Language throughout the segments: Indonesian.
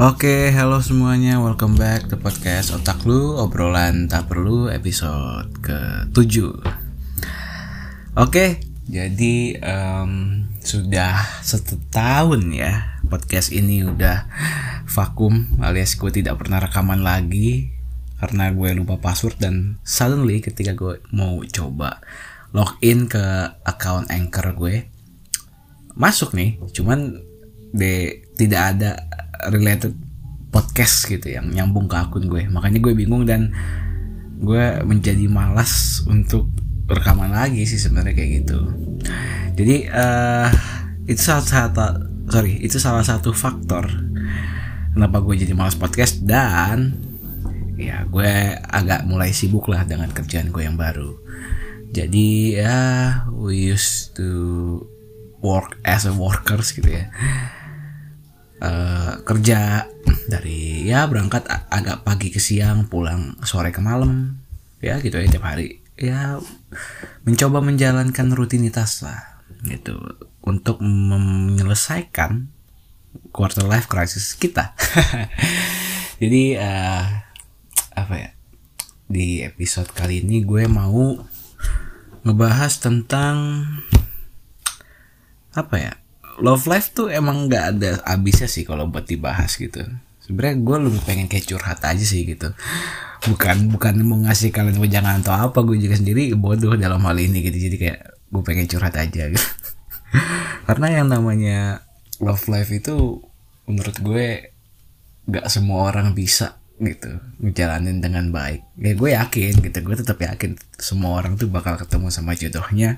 Oke, halo semuanya, welcome back to podcast Otak Lu, obrolan tak perlu episode ke-7 Oke, jadi um, sudah setahun ya podcast ini udah vakum alias gue tidak pernah rekaman lagi karena gue lupa password dan suddenly ketika gue mau coba login ke account anchor gue masuk nih cuman de tidak ada related podcast gitu yang nyambung ke akun gue. Makanya gue bingung dan gue menjadi malas untuk rekaman lagi sih sebenarnya kayak gitu. Jadi uh, itu salah satu sorry itu salah satu faktor kenapa gue jadi malas podcast dan ya gue agak mulai sibuk lah dengan kerjaan gue yang baru. Jadi ya we used to work as a workers gitu ya uh, kerja dari ya berangkat agak pagi ke siang pulang sore ke malam ya gitu ya tiap hari. Ya mencoba menjalankan rutinitas lah gitu. Untuk menyelesaikan quarter life crisis kita. Jadi uh, apa ya di episode kali ini gue mau ngebahas tentang apa ya love life tuh emang nggak ada habisnya sih kalau buat dibahas gitu. Sebenarnya gue lebih pengen kayak curhat aja sih gitu. Bukan bukan mau ngasih kalian jangan atau apa gue juga sendiri bodoh dalam hal ini gitu. Jadi kayak gue pengen curhat aja gitu. Karena yang namanya love life itu menurut gue nggak semua orang bisa gitu ngejalanin dengan baik. Ya gue yakin gitu gue tetap yakin semua orang tuh bakal ketemu sama jodohnya.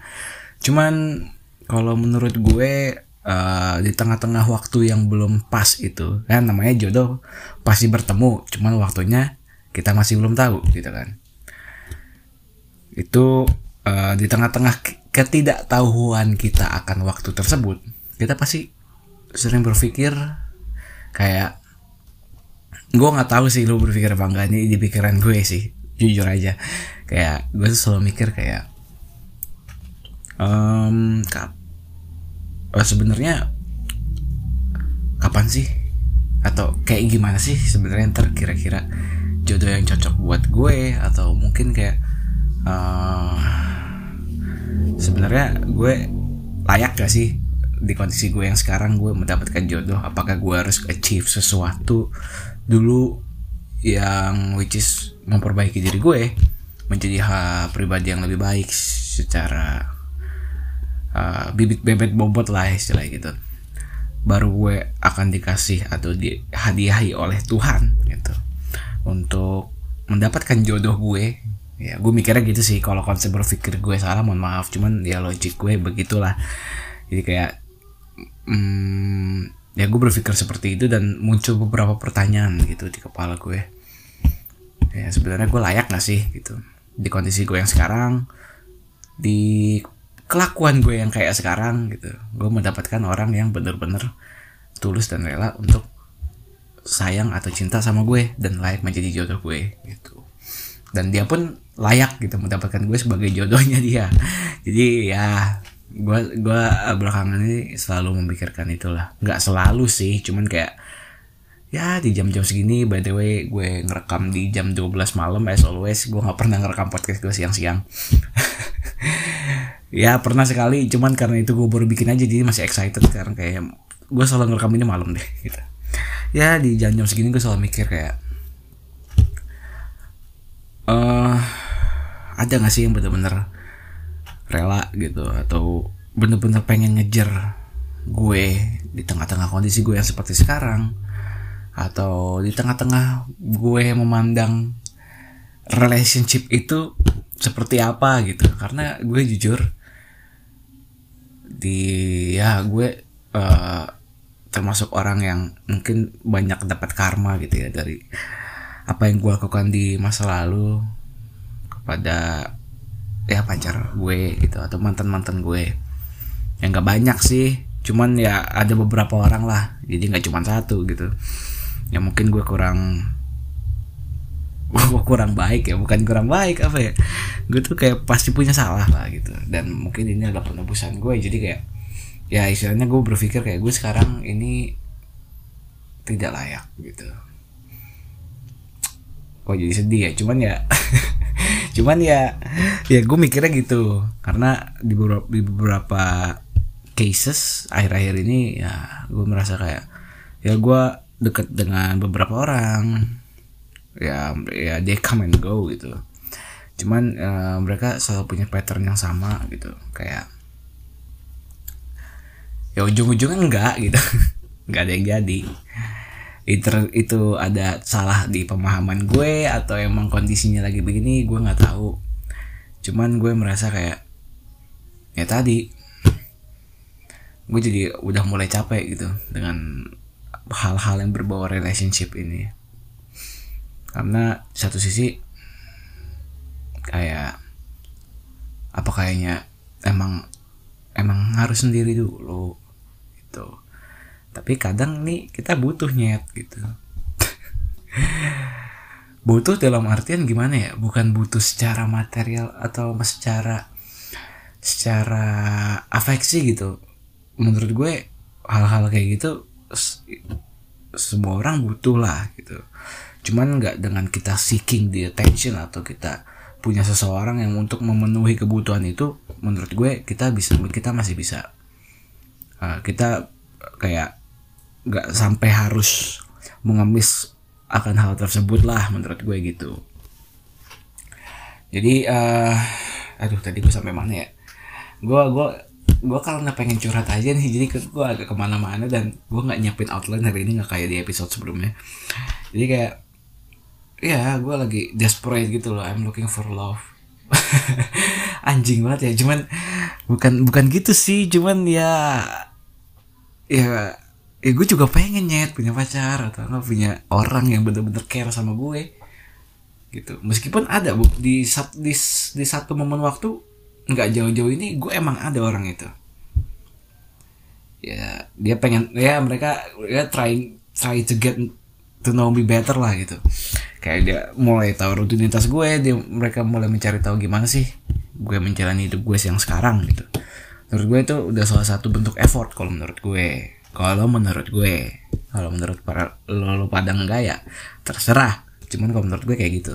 Cuman kalau menurut gue uh, di tengah-tengah waktu yang belum pas itu. Kan namanya jodoh pasti bertemu cuman waktunya kita masih belum tahu gitu kan. Itu uh, di tengah-tengah ketidaktahuan kita akan waktu tersebut kita pasti sering berpikir kayak gue nggak tahu sih lu berpikir apa enggak. Ini di pikiran gue sih jujur aja. Kayak gue selalu mikir kayak um, uh, sebenarnya kapan sih? Atau kayak gimana sih sebenarnya ntar kira-kira jodoh yang cocok buat gue? Atau mungkin kayak uh, sebenarnya gue layak gak sih di kondisi gue yang sekarang gue mendapatkan jodoh? Apakah gue harus achieve sesuatu dulu yang which is memperbaiki diri gue menjadi hal pribadi yang lebih baik secara uh, bibit bebet bobot lah istilah gitu. Baru gue akan dikasih atau dihadiahi oleh Tuhan gitu. Untuk mendapatkan jodoh gue. Ya gue mikirnya gitu sih kalau konsep berpikir gue salah mohon maaf. Cuman ya logik gue begitulah. Jadi kayak hmm, ya gue berpikir seperti itu dan muncul beberapa pertanyaan gitu di kepala gue. Ya sebenarnya gue layak gak sih gitu. Di kondisi gue yang sekarang di kelakuan gue yang kayak sekarang gitu. Gue mendapatkan orang yang bener-bener tulus dan rela untuk sayang atau cinta sama gue dan layak menjadi jodoh gue gitu. Dan dia pun layak gitu mendapatkan gue sebagai jodohnya dia. Jadi ya gue gue belakangan ini selalu memikirkan itulah. Nggak selalu sih cuman kayak ya di jam-jam segini by the way gue ngerekam di jam 12 malam as always gue nggak pernah ngerekam podcast gue siang-siang ya pernah sekali cuman karena itu gue baru bikin aja jadi masih excited karena kayak gue selalu ngerekam ini malam deh gitu. Ya di jam-jam segini gue selalu mikir kayak uh, ada gak sih yang bener-bener rela gitu atau bener-bener pengen ngejar gue di tengah-tengah kondisi gue yang seperti sekarang atau di tengah-tengah gue memandang relationship itu seperti apa gitu. Karena gue jujur di ya gue uh, termasuk orang yang mungkin banyak dapat karma gitu ya dari apa yang gue lakukan di masa lalu kepada ya pacar gue gitu atau mantan mantan gue. Yang gak banyak sih cuman ya ada beberapa orang lah. Jadi nggak cuma satu gitu. Ya mungkin gue kurang gue kurang baik ya bukan kurang baik apa ya? Gue tuh kayak pasti punya salah lah gitu. Dan mungkin ini adalah penebusan gue jadi kayak ya istilahnya gue berpikir kayak gue sekarang ini tidak layak gitu. Kok jadi sedih ya? Cuman ya cuman ya ya gue mikirnya gitu. Karena di beberapa, di beberapa cases akhir-akhir ini ya gue merasa kayak ya gue deket dengan beberapa orang ya ya they come and go gitu. Cuman uh, mereka selalu punya pattern yang sama gitu. Kayak ya ujung-ujungnya enggak gitu. Nggak ada yang jadi. Itu itu ada salah di pemahaman gue atau emang kondisinya lagi begini gue nggak tahu. Cuman gue merasa kayak ya tadi gue jadi udah mulai capek gitu dengan hal-hal yang berbau relationship ini karena satu sisi kayak apa kayaknya emang emang harus sendiri dulu gitu. Tapi kadang nih kita butuh nyet gitu. Butuh dalam artian gimana ya? Bukan butuh secara material atau secara secara afeksi gitu. Menurut gue hal-hal kayak gitu semua orang butuh lah gitu cuman nggak dengan kita seeking the attention atau kita punya seseorang yang untuk memenuhi kebutuhan itu menurut gue kita bisa kita masih bisa. Uh, kita kayak nggak sampai harus mengemis akan hal tersebut lah menurut gue gitu. Jadi uh, aduh tadi gue sampai mana ya? Gue gue gue karena pengen curhat aja nih jadi gue agak ke mana-mana dan gue nggak nyiapin outline hari ini nggak kayak di episode sebelumnya. Jadi kayak ya gue lagi desperate gitu loh. I'm looking for love. Anjing banget ya. Cuman bukan bukan gitu sih. Cuman ya ya ya gue juga pengen nyet punya pacar atau nggak punya orang yang bener-bener care sama gue. Gitu. Meskipun ada bu di di, di satu momen waktu nggak jauh-jauh ini gue emang ada orang itu. Ya dia pengen ya mereka ya trying try to get to know me better lah gitu kayak dia mulai tahu rutinitas gue dia mereka mulai mencari tahu gimana sih gue menjalani hidup gue yang sekarang gitu. Menurut gue itu udah salah satu bentuk effort kalau menurut gue. Kalau menurut gue kalau menurut para lo, lo pada enggak ya terserah. Cuman kalau menurut gue kayak gitu.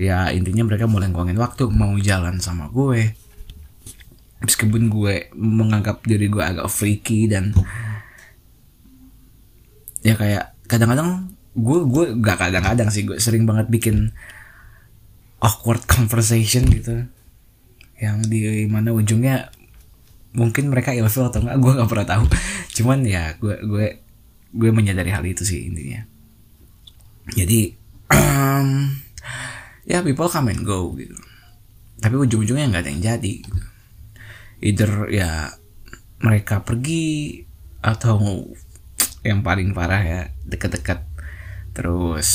Ya intinya mereka mulai ngomongin waktu mau jalan sama gue. Meskipun gue menganggap diri gue agak freaky dan ya kayak kadang-kadang gue gue gak kadang-kadang sih gue sering banget bikin awkward conversation gitu. Yang di mana ujungnya mungkin mereka ilfil atau enggak gue nggak pernah tahu. Cuman ya gue gue gue menyadari hal itu sih intinya. Jadi ya people come and go gitu. Tapi ujung-ujungnya nggak ada yang jadi gitu. either ya mereka pergi atau yang paling parah ya deket-deket terus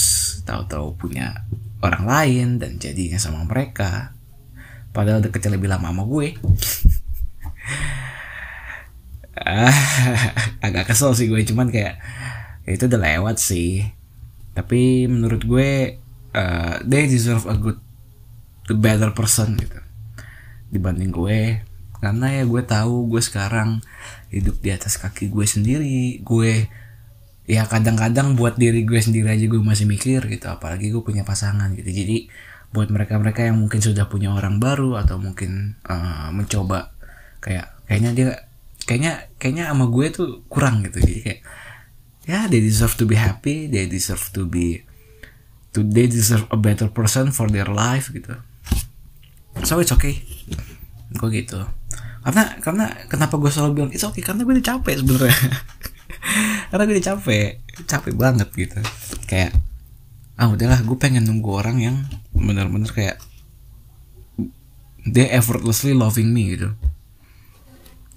tahu-tahu punya orang lain dan jadinya sama mereka. Padahal deketnya lebih lama sama gue. Agak kesel sih gue cuman kayak ya itu udah lewat sih. Tapi menurut gue uh, they deserve a good the better person gitu. Dibanding gue. Karena ya gue tahu gue sekarang hidup di atas kaki gue sendiri. Gue ya kadang-kadang buat diri gue sendiri aja gue masih mikir gitu apalagi gue punya pasangan gitu. Jadi buat mereka-mereka yang mungkin sudah punya orang baru atau mungkin uh, mencoba kayak kayaknya dia kayaknya kayaknya sama gue tuh kurang gitu. Jadi kayak ya they deserve to be happy they deserve to be to they deserve a better person for their life gitu. So it's okay. Gue gitu. Karena karena kenapa gue selalu bilang it's okay karena gue udah capek sebenarnya karena gue udah capek capek banget gitu. Kayak ah udahlah gue pengen nunggu orang yang bener-bener kayak they effortlessly loving me gitu.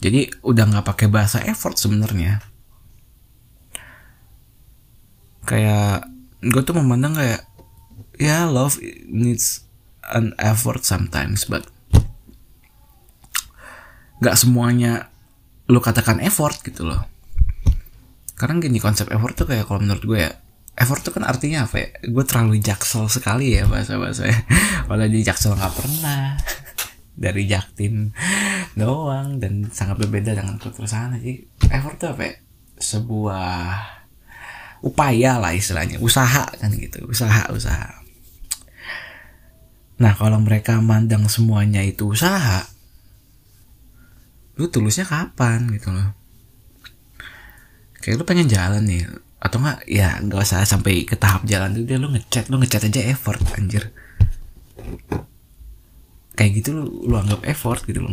Jadi udah nggak pakai bahasa effort sebenarnya. Kayak gue tuh memandang kayak ya love needs an effort sometimes but nggak semuanya lo katakan effort gitu loh karena gini konsep effort tuh kayak kalau menurut gue ya effort tuh kan artinya apa ya? Gue terlalu jaksel sekali ya bahasa bahasanya Walau di jaksel nggak pernah. Dari Jaktim doang dan sangat berbeda dengan sana jadi effort tuh apa ya? sebuah upaya lah istilahnya. Usaha kan gitu. Usaha usaha. Nah kalau mereka mandang semuanya itu usaha lu tulusnya kapan gitu loh kayak lu pengen jalan nih atau enggak ya nggak usah sampai ke tahap jalan tuh dia lu ngechat lu ngechat aja effort anjir. Kayak gitu lu, lu anggap effort gitu loh.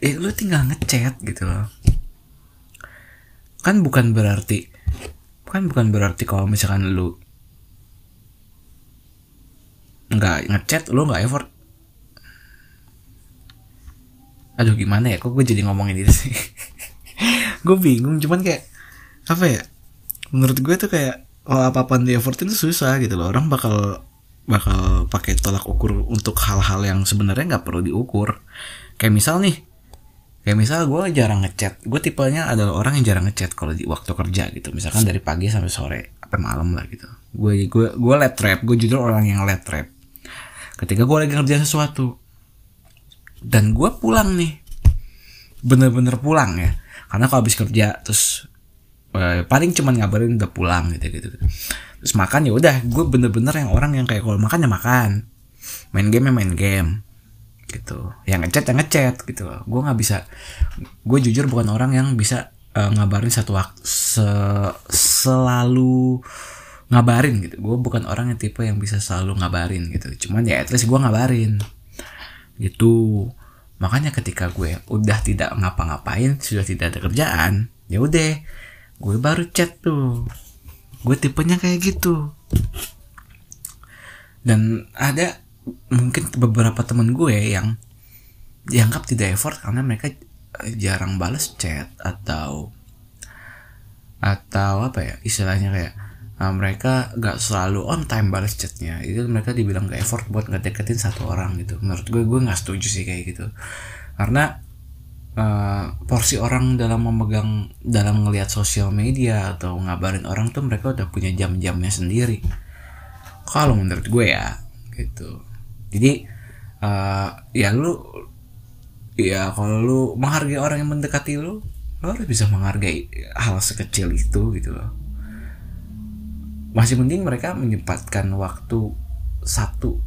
Eh lu tinggal ngechat gitu loh. Kan bukan berarti kan bukan berarti kalau misalkan lu nggak ngechat lu nggak effort. Aduh gimana ya? Kok gue jadi ngomongin itu sih? Gue bingung cuman kayak apa ya? Menurut gue tuh kayak kalau apa apa di effort itu susah gitu loh. Orang bakal bakal pakai tolak ukur untuk hal-hal yang sebenarnya nggak perlu diukur. Kayak misal nih kayak misal gue jarang ngechat. Gue tipenya adalah orang yang jarang ngechat kalau di waktu kerja gitu. Misalkan dari pagi sampai sore sampai malam lah gitu. Gue gue gue let trap. Gue jujur orang yang let trap. Ketika gue lagi ngerjain sesuatu dan gue pulang nih bener-bener pulang ya. Karena kalau habis kerja terus eh, paling cuman ngabarin udah pulang gitu gitu terus makan ya udah gue bener-bener yang orang yang kayak kalau makan ya makan. Main game ya main game gitu. Yang ngechat yang ngechat gitu. Gue nggak bisa gue jujur bukan orang yang bisa uh, ngabarin satu waktu se selalu ngabarin gitu. Gue bukan orang yang tipe yang bisa selalu ngabarin gitu. Cuman ya at least gue ngabarin gitu. Makanya ketika gue udah tidak ngapa-ngapain sudah tidak ada kerjaan ya udah gue baru chat tuh. Gue tipenya kayak gitu. Dan ada mungkin beberapa temen gue yang dianggap tidak effort karena mereka jarang balas chat atau atau apa ya istilahnya kayak uh, mereka gak selalu on time balas chatnya. Itu mereka dibilang gak effort buat ngedeketin satu orang gitu. Menurut gue gue nggak setuju sih kayak gitu. Karena uh, porsi orang dalam memegang dalam ngelihat sosial media atau ngabarin orang tuh mereka udah punya jam-jamnya sendiri. Kalau menurut gue ya gitu. Jadi uh, ya lu ya kalau lu menghargai orang yang mendekati lu lu harus bisa menghargai hal sekecil itu gitu loh. Masih mending mereka menyempatkan waktu satu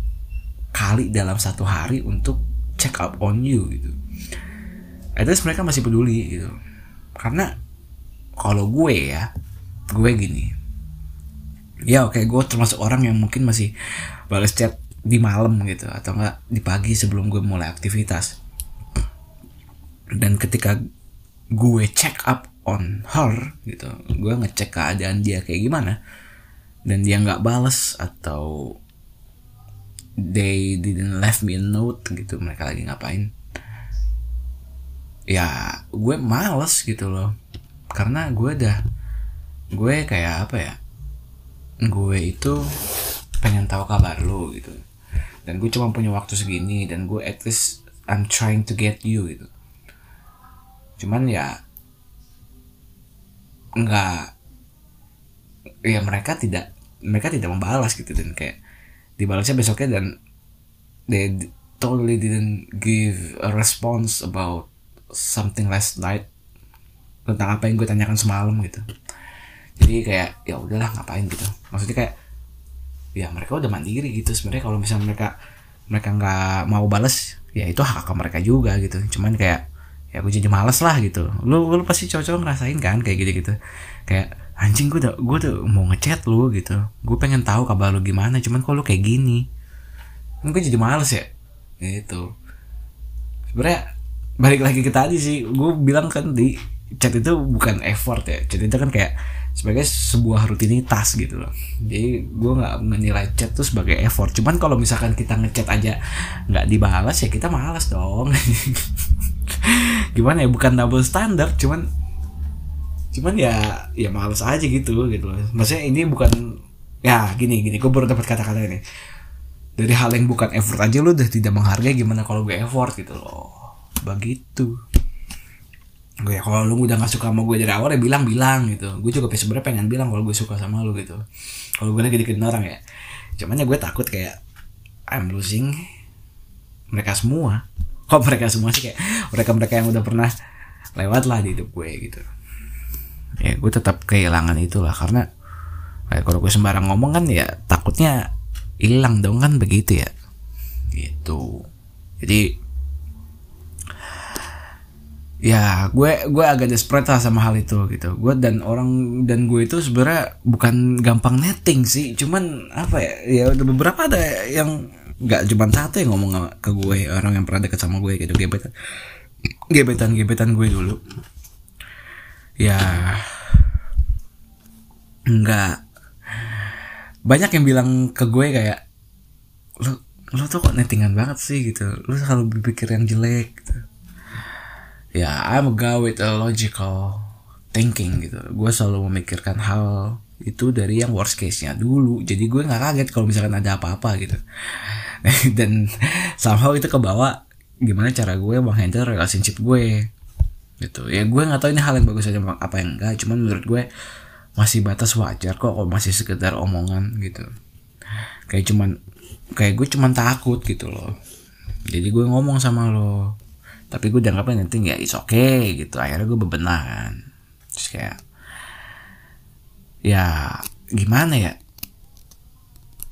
kali dalam satu hari untuk check up on you gitu at least mereka masih peduli gitu. Karena kalau gue ya gue gini. Ya oke okay, gue termasuk orang yang mungkin masih balas chat di malam gitu atau enggak di pagi sebelum gue mulai aktivitas. Dan ketika gue check up on her gitu gue ngecek keadaan dia kayak gimana dan dia nggak bales atau they didn't left me a note gitu mereka lagi ngapain ya gue males gitu loh. Karena gue udah gue kayak apa ya gue itu pengen tahu kabar lu gitu. Dan gue cuma punya waktu segini dan gue at least I'm trying to get you gitu. Cuman ya nggak ya mereka tidak mereka tidak membalas gitu dan kayak dibalasnya besoknya dan they totally didn't give a response about something last night tentang apa yang gue tanyakan semalam gitu. Jadi kayak ya udahlah ngapain gitu. Maksudnya kayak ya mereka udah mandiri gitu sebenarnya. Kalau misalnya mereka mereka nggak mau balas ya itu hak hak mereka juga gitu. Cuman kayak ya gue jadi males lah gitu. Lu lu pasti cowok-cowok ngerasain kan kayak gitu gitu kayak anjing gue udah gue tuh mau ngechat lu gitu. Gue pengen tahu kabar lu gimana cuman kok lu kayak gini? Kan gue jadi males ya? Gitu. Sebenarnya balik lagi ke tadi sih gue bilang kan di chat itu bukan effort ya. Chat itu kan kayak sebagai sebuah rutinitas gitu loh. Jadi gue nggak menilai chat tuh sebagai effort. Cuman kalau misalkan kita ngechat aja nggak dibalas ya kita malas dong. Gimana ya bukan double standard cuman cuman ya ya malas aja gitu gitu loh. Maksudnya ini bukan ya gini gini gue baru dapat kata-kata ini. Dari hal yang bukan effort aja lo udah tidak menghargai gimana kalau gue effort gitu loh begitu. Gue ya, kalau lu udah gak suka sama gue dari awal ya bilang bilang gitu. Gue juga sebenarnya pengen bilang kalau gue suka sama lu gitu. Kalau gue lagi dikenal orang ya. Cuman ya gue takut kayak I'm losing mereka semua. Kok mereka semua sih kayak mereka mereka yang udah pernah lewat lah di hidup gue gitu. Ya gue tetap kehilangan itulah karena kayak kalau gue sembarang ngomong kan ya takutnya hilang dong kan begitu ya. Gitu. Jadi ya gue gue agak desperate lah sama hal itu gitu. Gue dan orang dan gue itu sebenarnya bukan gampang netting sih. Cuman apa ya ya beberapa ada yang nggak cuma satu yang ngomong ke gue orang yang pernah deket sama gue gitu. Gebetan gebetan gebetan gue dulu. Ya nggak. Banyak yang bilang ke gue kayak lo lo tuh kok nettingan banget sih gitu. Lo selalu berpikir yang jelek gitu ya I'm a guy with a logical thinking gitu. Gue selalu memikirkan hal itu dari yang worst case nya dulu. Jadi gue nggak kaget kalau misalkan ada apa-apa gitu. Dan somehow itu kebawa gimana cara gue menghandle relationship gue gitu. Ya gue nggak tahu ini hal yang bagus aja apa yang enggak. Cuman menurut gue masih batas wajar kok kok masih sekedar omongan gitu. Kayak cuman kayak gue cuman takut gitu loh. Jadi gue ngomong sama lo tapi gue dianggapnya nanti ya is okay gitu. Akhirnya gue bebenah kan. Terus kayak ya gimana ya?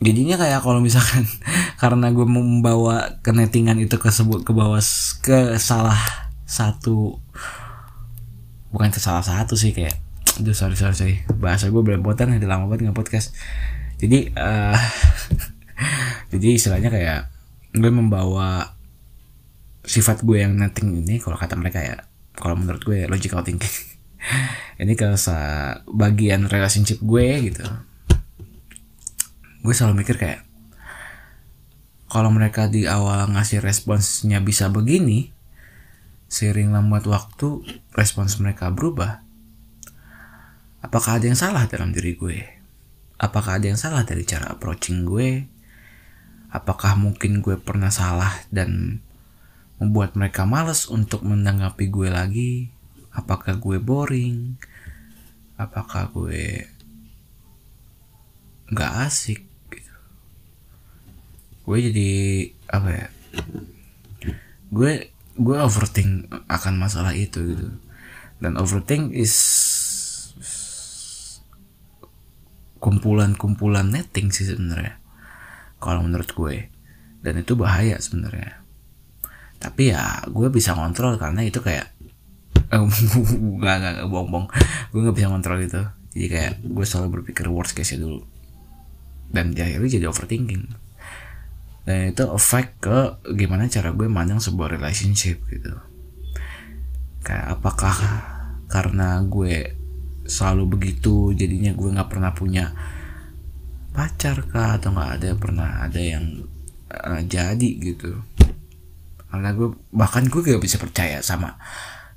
Jadinya kayak kalau misalkan karena gue membawa kenetingan itu ke sebut ke bawah ke salah satu bukan ke salah satu sih kayak aduh sorry sorry sorry. Bahasa gue belepotan udah lama banget nggak podcast. Jadi uh, jadi istilahnya kayak gue membawa sifat gue yang netting ini kalau kata mereka ya kalau menurut gue logical thinking. Ini ke bagian relationship gue gitu. Gue selalu mikir kayak kalau mereka di awal ngasih responsnya bisa begini seiring lambat waktu respons mereka berubah apakah ada yang salah dalam diri gue? Apakah ada yang salah dari cara approaching gue? Apakah mungkin gue pernah salah dan membuat mereka males untuk menanggapi gue lagi. Apakah gue boring? Apakah gue nggak asik gitu? Gue jadi apa ya gue gue overthink akan masalah itu gitu. Dan overthink is kumpulan-kumpulan netting sih sebenarnya kalau menurut gue. Dan itu bahaya sebenarnya tapi ya gue bisa kontrol karena itu kayak nggak nggak bohong bohong gue nggak bisa kontrol itu. Jadi kayak gue selalu berpikir worst case dulu. Dan akhirnya jadi overthinking. Dan itu efek ke gimana cara gue mandang sebuah relationship gitu. Kayak apakah karena gue selalu begitu jadinya gue nggak pernah punya pacar kah atau nggak ada pernah ada yang uh, jadi gitu karena gue bahkan gue gak bisa percaya sama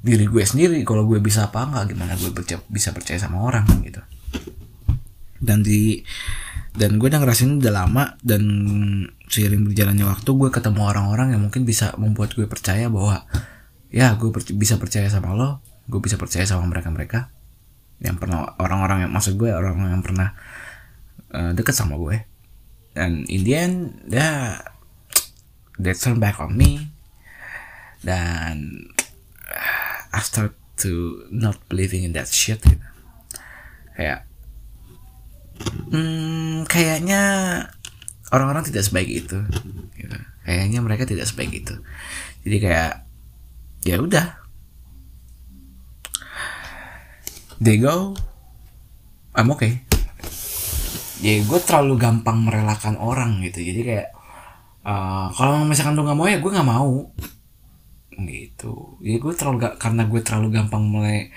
diri gue sendiri kalau gue bisa apa nggak gimana gue bisa percaya sama orang gitu. Dan di dan gue udah ngerasain udah lama dan seiring berjalannya waktu gue ketemu orang-orang yang mungkin bisa membuat gue percaya bahwa ya gue per bisa percaya sama lo gue bisa percaya sama mereka mereka yang pernah orang-orang yang maksud gue orang orang yang pernah uh, deket sama gue dan in the end ya yeah, they turn back on me dan I start to not believing in that shit gitu. Kayak hmm, kayaknya orang-orang tidak sebaik itu gitu. kayaknya mereka tidak sebaik itu. Jadi kayak ya udah. They go I'm okay. Ya gue terlalu gampang merelakan orang gitu. Jadi kayak uh, kalau misalkan lu nggak mau ya gue nggak mau gitu. Ya gue terlalu gak karena gue terlalu gampang mulai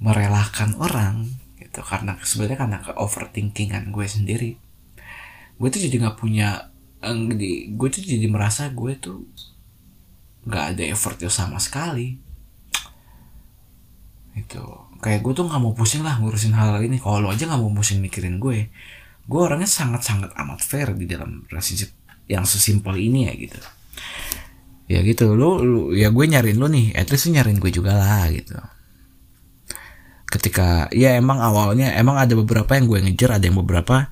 merelakan orang gitu. Karena sebenarnya karena ke overthinkingan gue sendiri. Gue tuh jadi nggak punya gue tuh jadi merasa gue tuh nggak ada effortnya sama sekali. Itu kayak gue tuh nggak mau pusing lah ngurusin hal, hal ini. Kalau aja nggak mau pusing mikirin gue gue orangnya sangat sangat amat fair di dalam relationship yang sesimpel ini ya gitu ya gitu lu, lu ya gue nyariin lu nih at least lu nyariin gue juga lah gitu. Ketika ya emang awalnya emang ada beberapa yang gue ngejar ada yang beberapa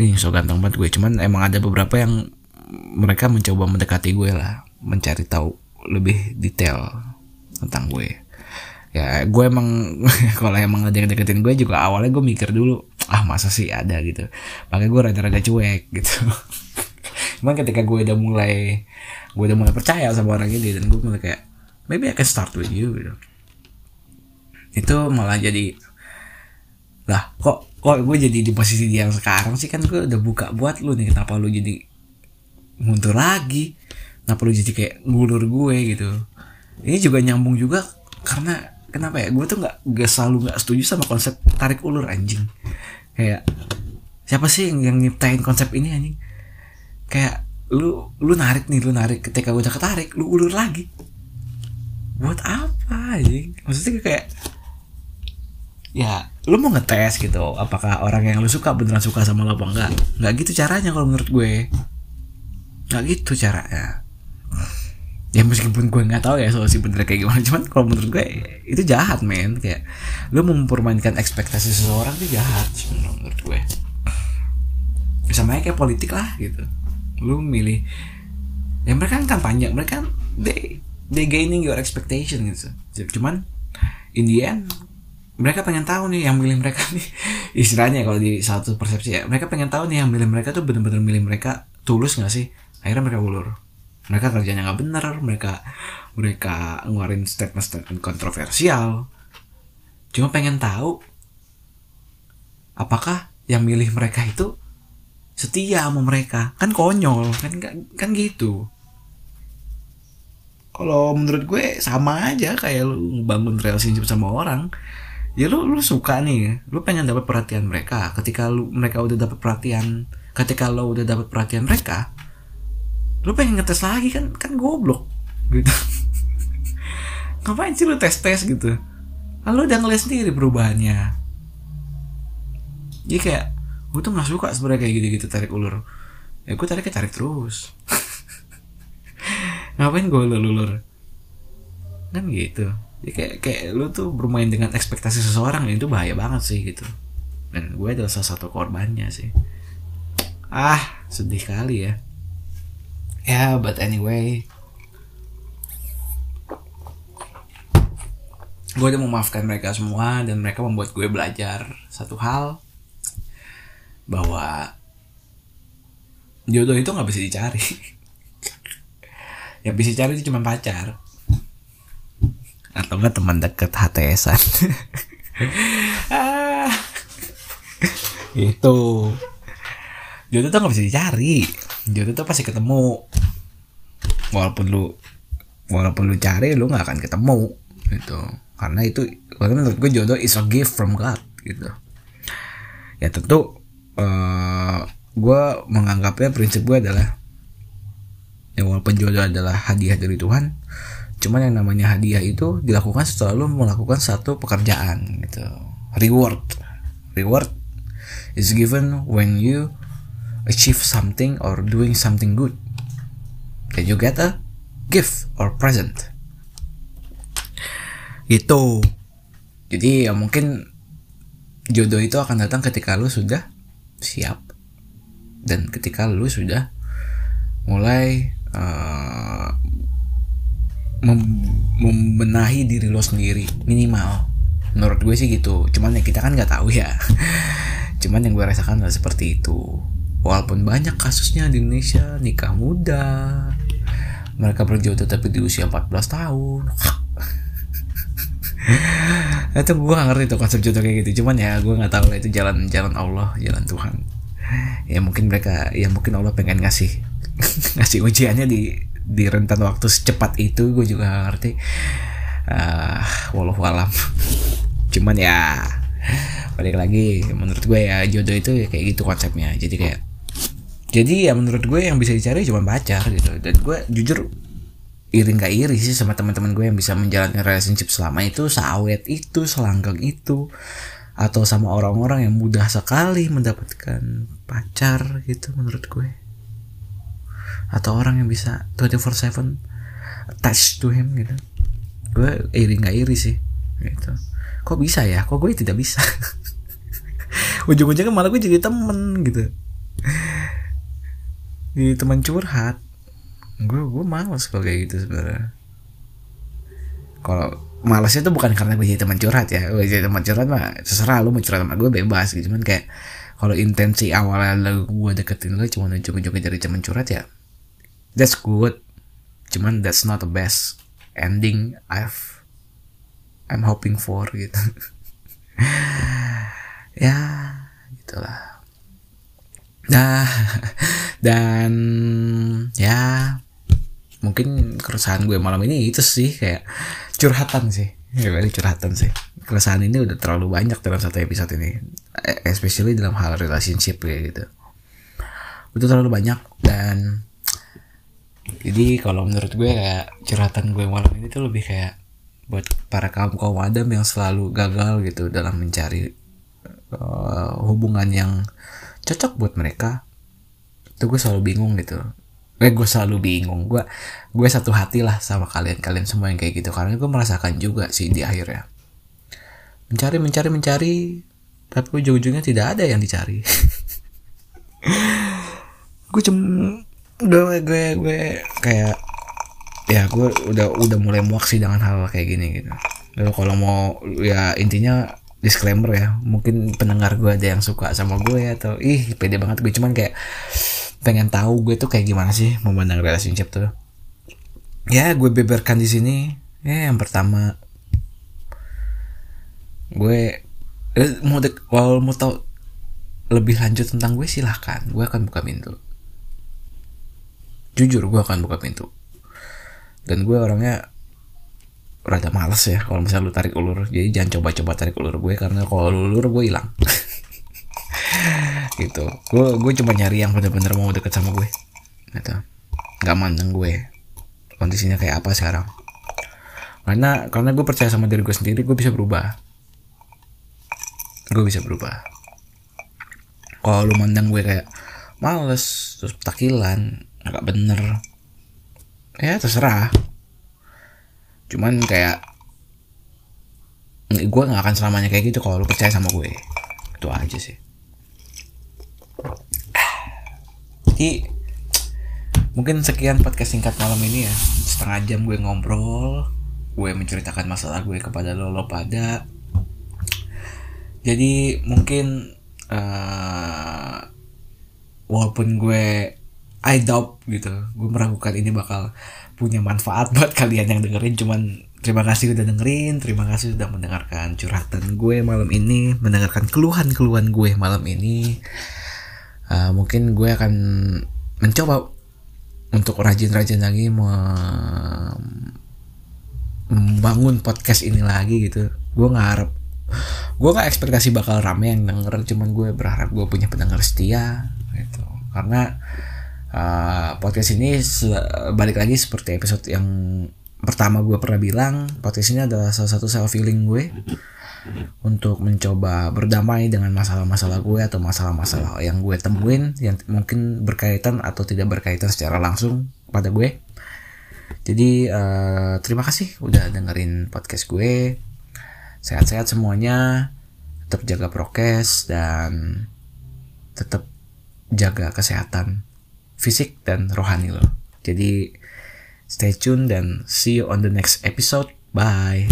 ini so ganteng banget gue cuman emang ada beberapa yang mereka mencoba mendekati gue lah mencari tahu lebih detail tentang gue. Ya gue emang kalau emang ada yang deketin gue juga awalnya gue mikir dulu ah masa sih ada? gitu. Makanya gue rada-rada cuek gitu. Cuman ketika gue udah mulai gue udah mulai percaya sama orang ini dan gue mulai kayak maybe I can start with you gitu. Itu malah jadi lah kok kok gue jadi di posisi dia yang sekarang sih? Kan gue udah buka buat lu nih kenapa lu jadi mundur lagi? Kenapa lu jadi kayak ngulur gue? Gitu. Ini juga nyambung juga karena kenapa ya? Gue tuh nggak gak selalu nggak setuju sama konsep tarik ulur anjing. Kayak siapa sih yang, yang nyiptain konsep ini anjing? Kayak lu lu narik nih lu narik ketika gue udah ketarik lu ulur lagi. Buat apa anjing? Maksudnya kayak ya lu mau ngetes gitu apakah orang yang lu suka beneran suka sama lo apa enggak? Nggak gitu caranya kalau menurut gue. Nggak gitu caranya. Ya meskipun gue nggak tahu ya solusi bener kayak gimana cuman kalau menurut gue itu jahat men. Kayak lu mempermainkan ekspektasi seseorang itu jahat menurut gue. Sama kayak politik lah gitu lu milih ya mereka kan kampanye mereka kan they they gaining your expectation gitu. Cuman in the end mereka pengen tahu nih yang milih mereka nih. Istilahnya kalau di satu persepsi ya mereka pengen tahu nih yang milih mereka tuh bener-bener milih mereka tulus nggak sih? Akhirnya mereka ulur. Mereka kerjanya nggak bener mereka mereka ngeluarin statement-statement kontroversial. Cuma pengen tahu apakah yang milih mereka itu setia sama mereka. Kan konyol kan kan gitu. Kalau menurut gue sama aja kayak lu ngebangun relationship sama orang ya lu lu suka nih lu pengen dapat perhatian mereka. Ketika lu mereka udah dapat perhatian ketika lo udah dapat perhatian mereka lu pengen ngetes lagi kan kan goblok gitu. Ngapain sih lu tes tes gitu? Lalu udah ngeliat sendiri perubahannya. Jadi kayak gue tuh nggak suka sebenarnya kayak gitu gitu tarik ulur. Ya gue tarik tarik terus. Ngapain gue ulur ulur kan gitu. Ya kayak kayak lu tuh bermain dengan ekspektasi seseorang itu bahaya banget sih gitu. Dan gue adalah salah satu korbannya sih. Ah sedih kali ya. Ya yeah, but anyway. Gue udah memaafkan mereka semua dan mereka membuat gue belajar satu hal bahwa jodoh itu nggak bisa dicari. Yang bisa dicari itu cuma pacar. Atau enggak teman deket HTSan ah, itu. Jodoh tuh nggak bisa dicari. Jodoh tuh pasti ketemu. Walaupun lu walaupun lu cari lu nggak akan ketemu. Gitu. Karena itu karena menurut gue jodoh is a gift from God gitu. Ya tentu uh, gue menganggapnya prinsip gue adalah ya walaupun jodoh adalah hadiah dari Tuhan Cuman yang namanya hadiah itu dilakukan setelah lu melakukan satu pekerjaan gitu. Reward. Reward is given when you achieve something or doing something good. Then you get a gift or present. Gitu. Jadi ya mungkin jodoh itu akan datang ketika lu sudah siap. Dan ketika lu sudah mulai uh, mem membenahi diri lo sendiri minimal. Menurut gue sih gitu. Cuman ya kita kan nggak tahu ya. Cuman yang gue rasakan adalah seperti itu. Walaupun banyak kasusnya di Indonesia nikah muda mereka berjodoh tapi di usia 14 tahun itu gue gak ngerti tuh konsep jodoh kayak gitu. Cuman ya gue nggak tahu itu jalan jalan Allah jalan Tuhan. Ya mungkin mereka ya mungkin Allah pengen ngasih ngasih ujiannya di di rentan waktu secepat itu gue juga gak ngerti. Uh, walau alam. Cuman ya balik lagi menurut gue ya jodoh itu ya kayak gitu konsepnya. Jadi kayak jadi ya menurut gue yang bisa dicari cuma pacar gitu. Dan gue jujur iri gak iri sih sama teman-teman gue yang bisa menjalani relationship selama itu sawet itu selanggang itu atau sama orang-orang yang mudah sekali mendapatkan pacar gitu menurut gue. Atau orang yang bisa 24/7 attach to him gitu. Gue iri nggak iri sih gitu. Kok bisa ya? Kok gue tidak bisa? Ujung-ujungnya malah gue jadi temen gitu. Jadi teman curhat gue gue males kalau kayak gitu sebenarnya. Kalau malasnya tuh bukan karena gue jadi teman curhat ya. Gue jadi teman curhat mah terserah lu mau curhat sama gue bebas gitu. Cuman kayak kalau intensi awalnya gue deketin lo cuma ujung-ujungnya dari teman curhat ya that's good. Cuman that's not the best ending I've I'm hoping for gitu. Ya gitulah. Nah dan ya mungkin keresahan gue malam ini itu sih kayak curhatan sih. Ya curhatan sih. Keresahan ini udah terlalu banyak dalam satu episode ini. Especially dalam hal relationship kayak gitu. Udah terlalu banyak dan jadi kalau menurut gue kayak curhatan gue malam ini tuh lebih kayak buat para kaum kaum adam yang selalu gagal gitu dalam mencari uh, hubungan yang cocok buat mereka. Itu gue selalu bingung gitu gue gue selalu bingung. Gue gue satu hati lah sama kalian kalian semua yang kayak gitu. Karena gue merasakan juga sih di akhirnya. Mencari mencari mencari tapi ujung-ujungnya tidak ada yang dicari. Gue cuma gue gue gue kayak ya gue udah udah mulai muak sih dengan hal kayak gini gitu. Lalu kalau mau ya intinya disclaimer ya mungkin pendengar gue ada yang suka sama gue atau ih pede banget gue cuman kayak pengen tahu gue tuh kayak gimana sih memandang relationship tuh. Ya gue beberkan di sini. Ya yang pertama. Gue eh, mau dek kalau mau tahu lebih lanjut tentang gue silahkan. Gue akan buka pintu. Jujur gue akan buka pintu. Dan gue orangnya rada males ya kalau misalnya lu tarik ulur. Jadi jangan coba-coba tarik ulur gue karena kalau ulur gue hilang gitu. Gue gue cuma nyari yang bener-bener mau deket sama gue. Gitu. Nggak mandang gue. Kondisinya kayak apa sekarang? Karena karena gue percaya sama diri gue sendiri gue bisa berubah. Gue bisa berubah. Kalau lu mandang gue kayak males terus takilan nggak bener. Ya terserah. Cuman kayak gue nggak akan selamanya kayak gitu kalau lu percaya sama gue. Itu aja sih jadi mungkin sekian podcast singkat malam ini ya. Setengah jam gue ngobrol gue menceritakan masalah gue kepada lo lo pada. Jadi mungkin uh, walaupun gue I doubt gitu gue meragukan ini bakal punya manfaat buat kalian yang dengerin. Cuman terima kasih udah dengerin terima kasih sudah mendengarkan curhatan gue malam ini mendengarkan keluhan-keluhan gue malam ini uh, mungkin gue akan mencoba untuk rajin-rajin lagi membangun podcast ini lagi gitu. Gue ngarep gue gak ekspektasi bakal rame yang denger cuman gue berharap gue punya pendengar setia gitu. Karena uh, podcast ini balik lagi seperti episode yang pertama gue pernah bilang podcast ini adalah salah satu self healing gue untuk mencoba berdamai dengan masalah-masalah gue atau masalah-masalah yang gue temuin yang mungkin berkaitan atau tidak berkaitan secara langsung pada gue. Jadi uh, terima kasih udah dengerin podcast gue. Sehat-sehat semuanya, tetap jaga prokes dan tetap jaga kesehatan fisik dan rohani lo. Jadi stay tune dan see you on the next episode. Bye.